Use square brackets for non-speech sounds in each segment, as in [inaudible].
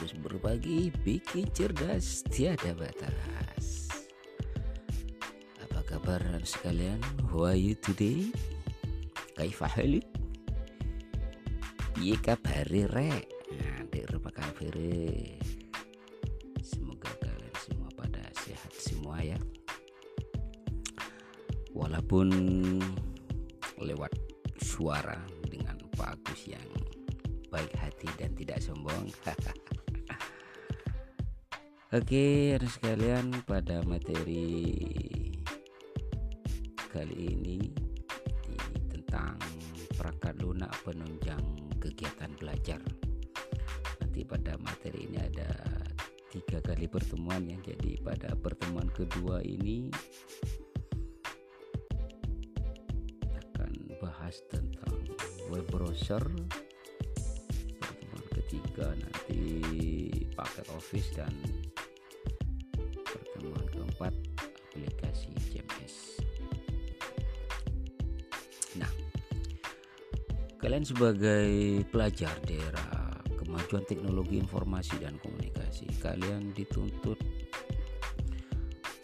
Terus berbagi, bikin cerdas, tiada batas. Apa kabar sekalian? How are you today? Kaifa haluk? Piye kabare rek? Nah, dek apa Semoga kalian semua pada sehat semua ya. Walaupun lewat suara dengan Pak Agus yang baik hati dan tidak sombong [laughs] Oke, harus sekalian pada materi kali ini, tentang perangkat lunak penunjang kegiatan belajar. Nanti pada materi ini ada tiga kali pertemuan ya. Jadi pada pertemuan kedua ini akan bahas tentang web browser ketiga nanti paket office dan keempat aplikasi CMS nah kalian sebagai pelajar daerah kemajuan teknologi informasi dan komunikasi kalian dituntut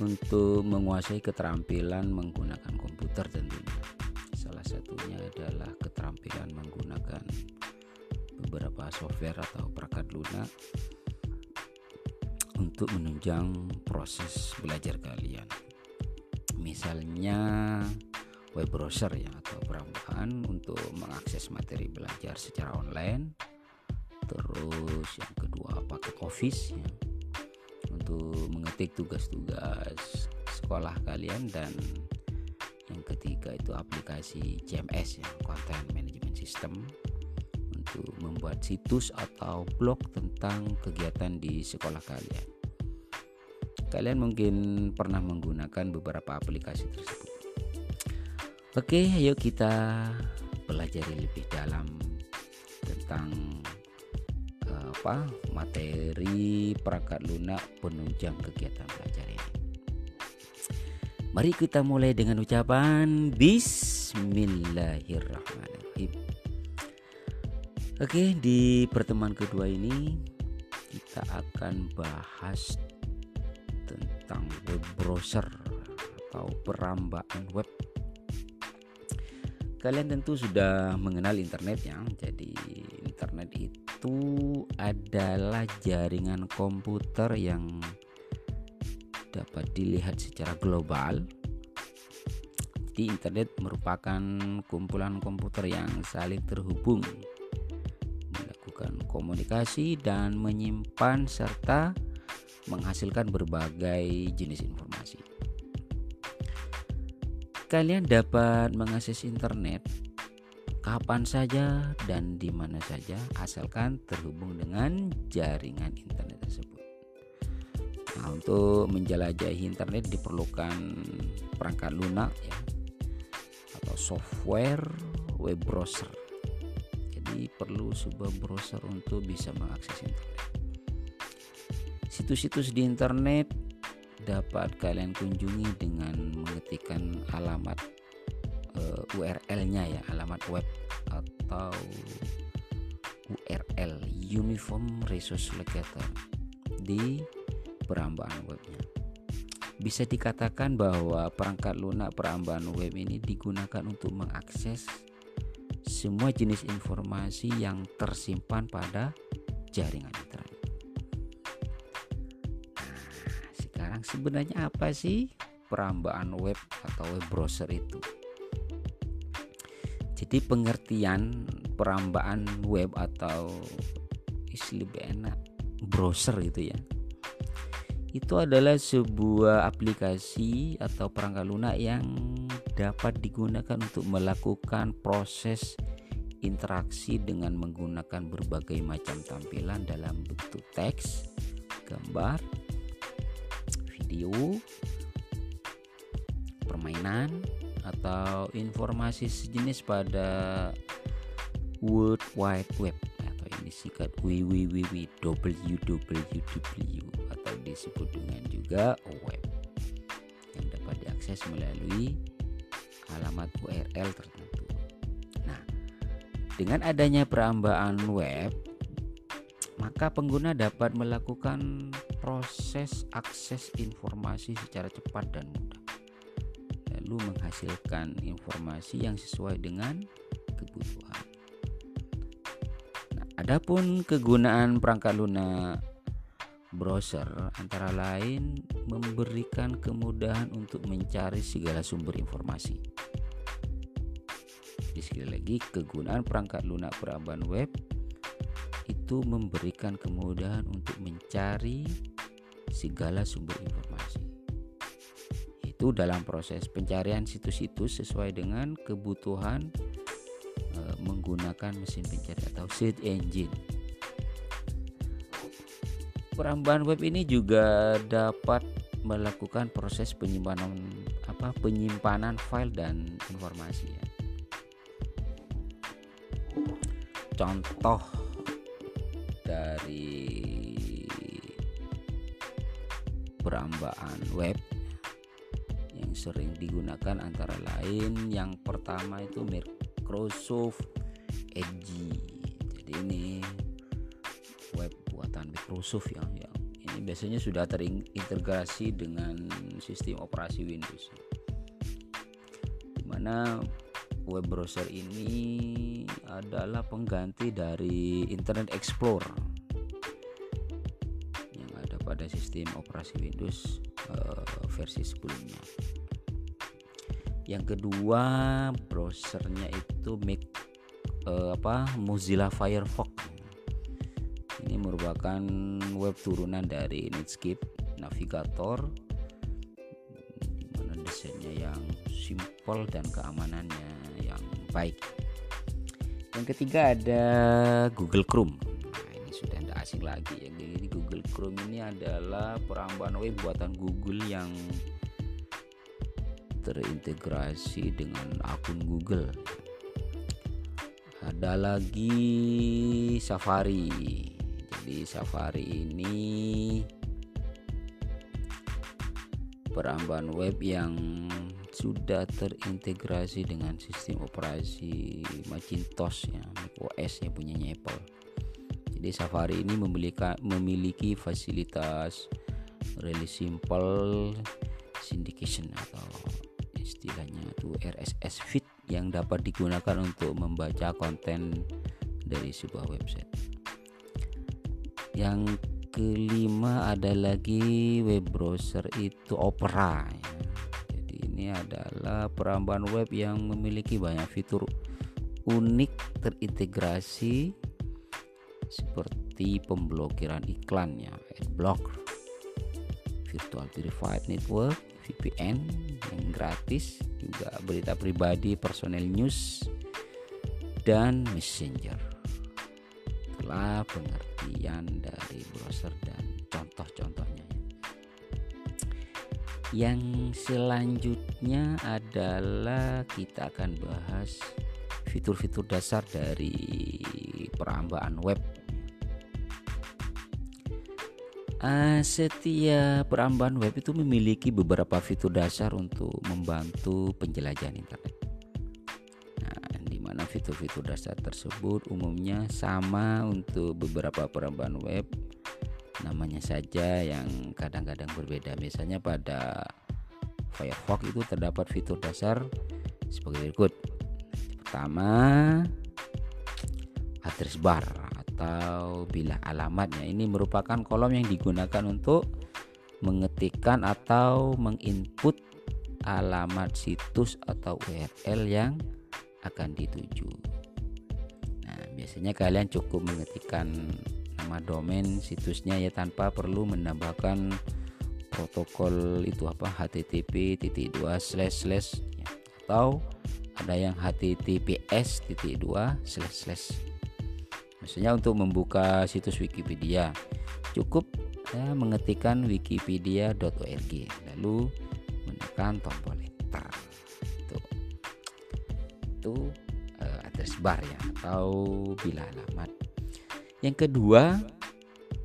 untuk menguasai keterampilan menggunakan komputer tentunya salah satunya adalah keterampilan menggunakan beberapa software atau perangkat lunak untuk menunjang proses belajar kalian. Misalnya web browser ya atau perambaan untuk mengakses materi belajar secara online. Terus yang kedua paket Office ya untuk mengetik tugas-tugas sekolah kalian dan yang ketiga itu aplikasi CMS ya Content Management System membuat situs atau blog tentang kegiatan di sekolah kalian. Kalian mungkin pernah menggunakan beberapa aplikasi tersebut. Oke, ayo kita pelajari lebih dalam tentang eh, apa materi perangkat lunak penunjang kegiatan belajar ini. Mari kita mulai dengan ucapan Bismillahirrahmanirrahim. Oke, di pertemuan kedua ini kita akan bahas tentang web browser atau perambaan web. Kalian tentu sudah mengenal internet ya. Jadi internet itu adalah jaringan komputer yang dapat dilihat secara global. Jadi internet merupakan kumpulan komputer yang saling terhubung melakukan komunikasi dan menyimpan serta menghasilkan berbagai jenis informasi. Kalian dapat mengakses internet kapan saja dan di mana saja asalkan terhubung dengan jaringan internet tersebut. Nah, untuk menjelajahi internet diperlukan perangkat lunak ya atau software web browser perlu sebuah browser untuk bisa mengakses internet. Situs-situs di internet dapat kalian kunjungi dengan mengetikkan alamat uh, eh, URL-nya ya, alamat web atau URL Uniform Resource Locator di perambaan webnya. Bisa dikatakan bahwa perangkat lunak perambaan web ini digunakan untuk mengakses semua jenis informasi yang tersimpan pada jaringan internet. Nah, sekarang sebenarnya apa sih perambaan web atau web browser itu? Jadi pengertian perambaan web atau lebih enak browser itu ya itu adalah sebuah aplikasi atau perangkat lunak yang dapat digunakan untuk melakukan proses interaksi dengan menggunakan berbagai macam tampilan dalam bentuk teks, gambar, video, permainan, atau informasi sejenis pada World Wide Web atau yang disingkat www atau disebut dengan juga web yang dapat diakses melalui alamat URL tertentu. Dengan adanya perambaan web, maka pengguna dapat melakukan proses akses informasi secara cepat dan mudah lalu menghasilkan informasi yang sesuai dengan kebutuhan nah, adapun kegunaan perangkat lunak browser antara lain memberikan kemudahan untuk mencari segala sumber informasi. Jadi sekali lagi kegunaan perangkat lunak perabaan web itu memberikan kemudahan untuk mencari segala sumber informasi. Itu dalam proses pencarian situs-situs sesuai dengan kebutuhan e, menggunakan mesin pencari atau search engine perambahan web ini juga dapat melakukan proses penyimpanan apa penyimpanan file dan informasi ya. Contoh dari perambaan web yang sering digunakan antara lain yang pertama itu Microsoft Edge. Jadi ini Microsoft ya yang ini biasanya sudah terintegrasi dengan sistem operasi Windows di mana web browser ini adalah pengganti dari Internet Explorer yang ada pada sistem operasi Windows uh, versi sebelumnya. Yang kedua browsernya itu make uh, apa Mozilla Firefox. Ini merupakan web turunan dari Netscape Navigator mana desainnya yang simple dan keamanannya baik. Yang ketiga ada Google Chrome. Nah, ini sudah tidak asing lagi ya. Jadi Google Chrome ini adalah perambahan web buatan Google yang terintegrasi dengan akun Google. Ada lagi Safari di Safari ini perambahan web yang sudah terintegrasi dengan sistem operasi Macintosh ya OS yang punyanya Apple. Jadi Safari ini memiliki memiliki fasilitas really simple syndication atau istilahnya itu RSS feed yang dapat digunakan untuk membaca konten dari sebuah website yang kelima ada lagi web browser itu Opera ya. Ini adalah perambahan web yang memiliki banyak fitur unik terintegrasi seperti pemblokiran iklan ya adblock virtual verified network VPN yang gratis juga berita pribadi personal news dan messenger. Telah pengertian pengertian dari browser dan contoh-contohnya yang selanjutnya adalah kita akan bahas fitur-fitur dasar dari perambaan web. Uh, setiap perambaan web itu memiliki beberapa fitur dasar untuk membantu penjelajahan internet. Mana fitur-fitur dasar tersebut umumnya sama untuk beberapa perubahan web namanya saja yang kadang-kadang berbeda. Misalnya pada Firefox itu terdapat fitur dasar sebagai berikut. Pertama address bar atau bilah alamatnya. Ini merupakan kolom yang digunakan untuk mengetikkan atau menginput alamat situs atau URL yang akan dituju. Nah, biasanya kalian cukup mengetikkan nama domain situsnya ya tanpa perlu menambahkan protokol itu apa http titik dua slash slash ya. atau ada yang https titik dua slash slash misalnya untuk membuka situs Wikipedia cukup ya, mengetikkan wikipedia.org lalu menekan tombol enter itu uh, address bar ya atau bilah alamat. Yang kedua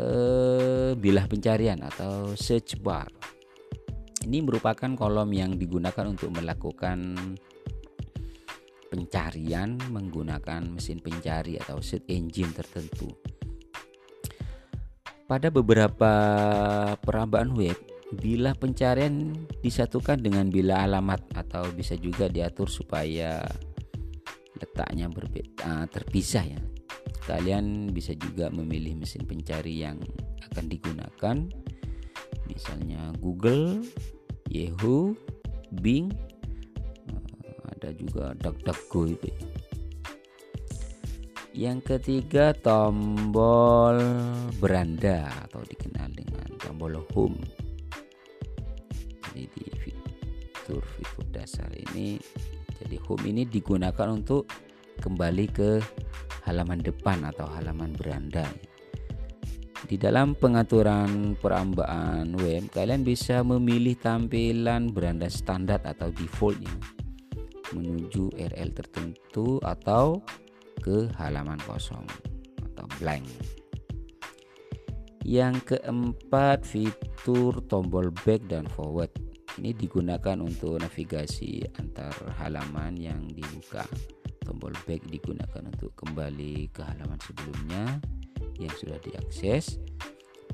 uh, bilah pencarian atau search bar. Ini merupakan kolom yang digunakan untuk melakukan pencarian menggunakan mesin pencari atau search engine tertentu. pada beberapa perambaan web bila pencarian disatukan dengan bila alamat atau bisa juga diatur supaya letaknya berbeda terpisah ya kalian bisa juga memilih mesin pencari yang akan digunakan misalnya Google, Yahoo, Bing, uh, ada juga DuckDuckGo itu ya. Yang ketiga tombol beranda atau dikenal dengan tombol home. Jadi di fitur-fitur dasar ini jadi home ini digunakan untuk kembali ke halaman depan atau halaman beranda. Di dalam pengaturan perambaan web, kalian bisa memilih tampilan beranda standar atau defaultnya menuju RL tertentu atau ke halaman kosong atau blank. Yang keempat, fitur tombol back dan forward. Ini digunakan untuk navigasi antar halaman yang dibuka. Tombol back digunakan untuk kembali ke halaman sebelumnya yang sudah diakses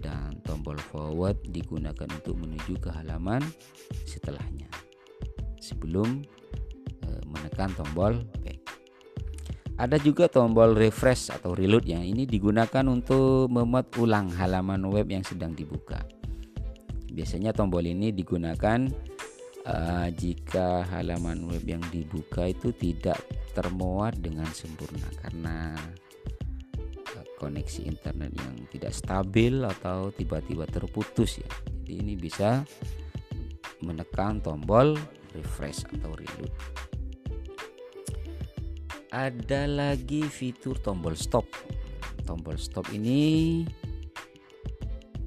dan tombol forward digunakan untuk menuju ke halaman setelahnya sebelum e, menekan tombol back. Ada juga tombol refresh atau reload yang ini digunakan untuk memuat ulang halaman web yang sedang dibuka. Biasanya tombol ini digunakan uh, jika halaman web yang dibuka itu tidak termuat dengan sempurna karena uh, koneksi internet yang tidak stabil atau tiba-tiba terputus ya. Jadi ini bisa menekan tombol refresh atau reload ada lagi fitur tombol stop tombol stop ini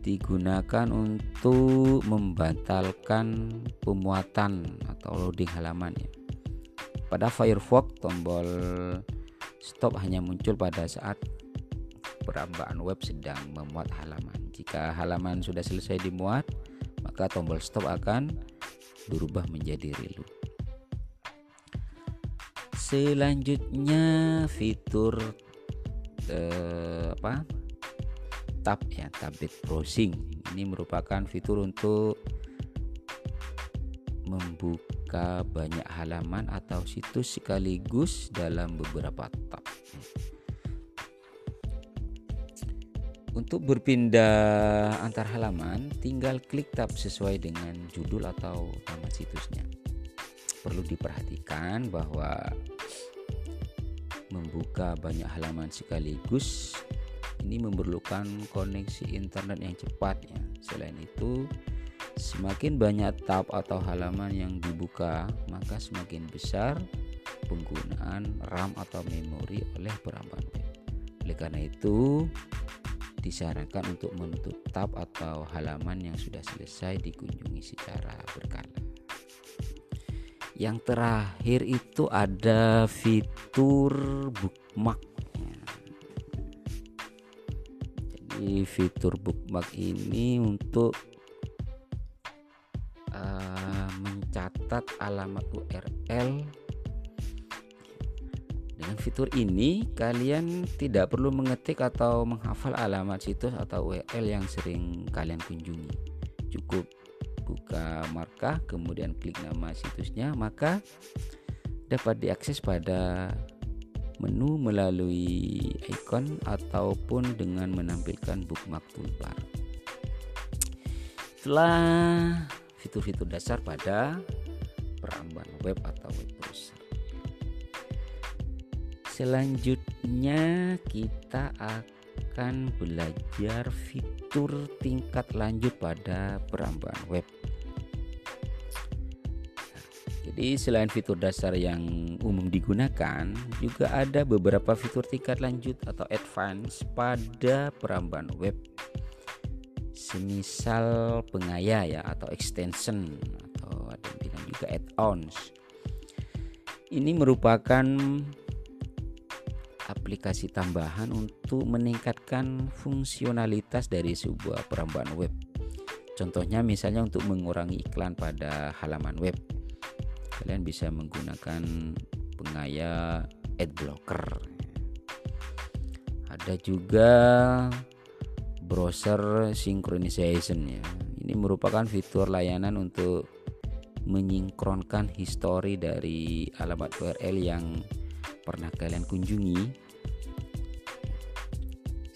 digunakan untuk membatalkan pemuatan atau loading halaman ya. Pada Firefox tombol stop hanya muncul pada saat perambaan web sedang memuat halaman. Jika halaman sudah selesai dimuat, maka tombol stop akan berubah menjadi reload. Selanjutnya fitur eh, apa? Tab ya, tab browsing. Ini merupakan fitur untuk membuka banyak halaman atau situs sekaligus dalam beberapa tab. Untuk berpindah antar halaman, tinggal klik tab sesuai dengan judul atau nama situsnya. Perlu diperhatikan bahwa membuka banyak halaman sekaligus ini memerlukan koneksi internet yang cepat ya. Selain itu, semakin banyak tab atau halaman yang dibuka, maka semakin besar penggunaan RAM atau memori oleh web. Oleh karena itu, disarankan untuk menutup tab atau halaman yang sudah selesai dikunjungi secara berkala. Yang terakhir itu ada fitur bookmark. Fitur bookmark ini untuk uh, mencatat alamat URL. Dengan fitur ini kalian tidak perlu mengetik atau menghafal alamat situs atau URL yang sering kalian kunjungi. Cukup buka markah kemudian klik nama situsnya maka dapat diakses pada menu melalui icon ataupun dengan menampilkan bookmark toolbar. Setelah fitur-fitur dasar pada peramban web atau web browser. Selanjutnya kita akan belajar fitur tingkat lanjut pada perambaan web. Jadi selain fitur dasar yang umum digunakan, juga ada beberapa fitur tingkat lanjut atau advance pada perambaan web. Semisal pengaya ya atau extension atau ada yang bilang juga add-ons. Ini merupakan aplikasi tambahan untuk meningkatkan fungsionalitas dari sebuah perambaan web. Contohnya misalnya untuk mengurangi iklan pada halaman web. Kalian bisa menggunakan pengaya ad blocker. Ada juga browser synchronization ya. Ini merupakan fitur layanan untuk menyinkronkan histori dari alamat URL yang pernah kalian kunjungi.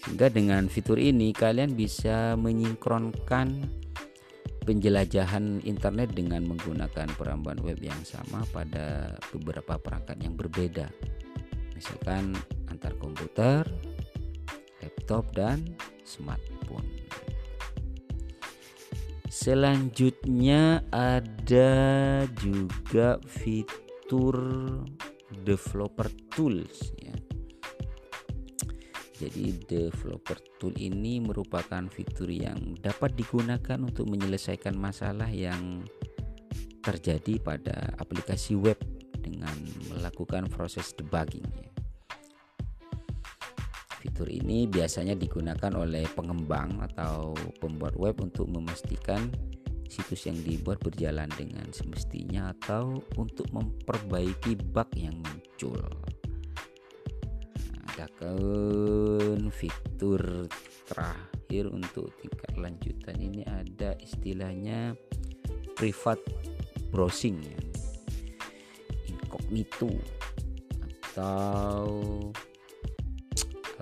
Sehingga dengan fitur ini kalian bisa menyinkronkan penjelajahan internet dengan menggunakan perambahan web yang sama pada beberapa perangkat yang berbeda. Misalkan antar komputer, laptop dan smartphone. Selanjutnya ada juga fitur developer tools ya. Jadi developer tool ini merupakan fitur yang dapat digunakan untuk menyelesaikan masalah yang terjadi pada aplikasi web dengan melakukan proses debugging. Ya. Fitur ini biasanya digunakan oleh pengembang atau pembuat web untuk memastikan situs yang dibuat berjalan dengan semestinya atau untuk memperbaiki bug yang muncul adapun fitur terakhir untuk tingkat lanjutan ini ada istilahnya private browsing ya. Incognito atau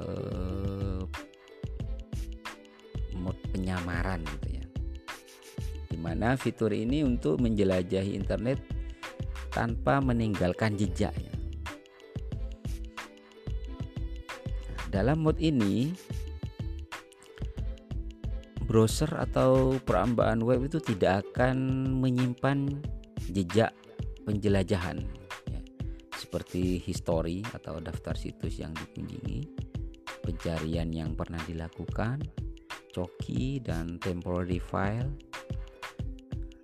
uh, mode penyamaran gitu ya. Di mana fitur ini untuk menjelajahi internet tanpa meninggalkan jejak Dalam mode ini browser atau perambaan web itu tidak akan menyimpan jejak penjelajahan ya, seperti history atau daftar situs yang dikunjungi, pencarian yang pernah dilakukan, coki dan temporary file.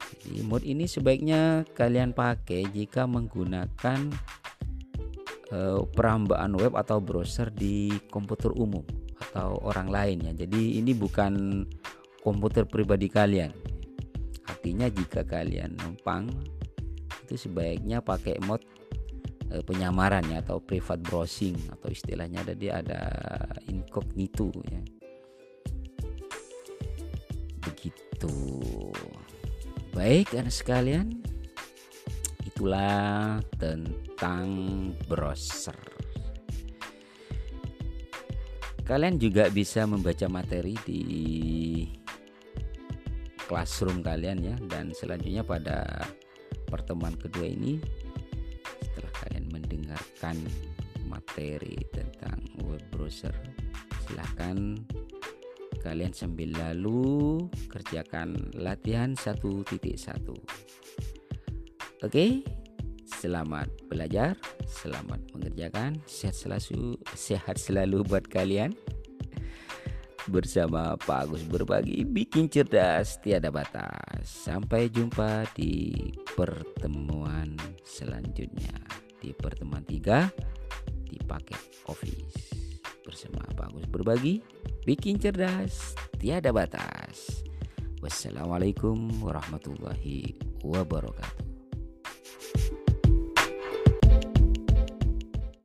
Jadi mode ini sebaiknya kalian pakai jika menggunakan perambaan web atau browser di komputer umum atau orang lain ya. Jadi ini bukan komputer pribadi kalian. Artinya jika kalian numpang itu sebaiknya pakai mode uh, penyamaran ya atau private browsing atau istilahnya ada dia ada incognito ya. Begitu. Baik anak sekalian, itulah tentang browser. Kalian juga bisa membaca materi di classroom kalian ya dan selanjutnya pada pertemuan kedua ini setelah kalian mendengarkan materi tentang web browser silahkan kalian sambil lalu kerjakan latihan 1.1 Oke, selamat belajar, selamat mengerjakan, sehat selalu, sehat selalu buat kalian. Bersama Pak Agus berbagi, bikin cerdas tiada batas. Sampai jumpa di pertemuan selanjutnya di pertemuan 3 di paket Office. Bersama Pak Agus berbagi, bikin cerdas tiada batas. Wassalamualaikum warahmatullahi wabarakatuh.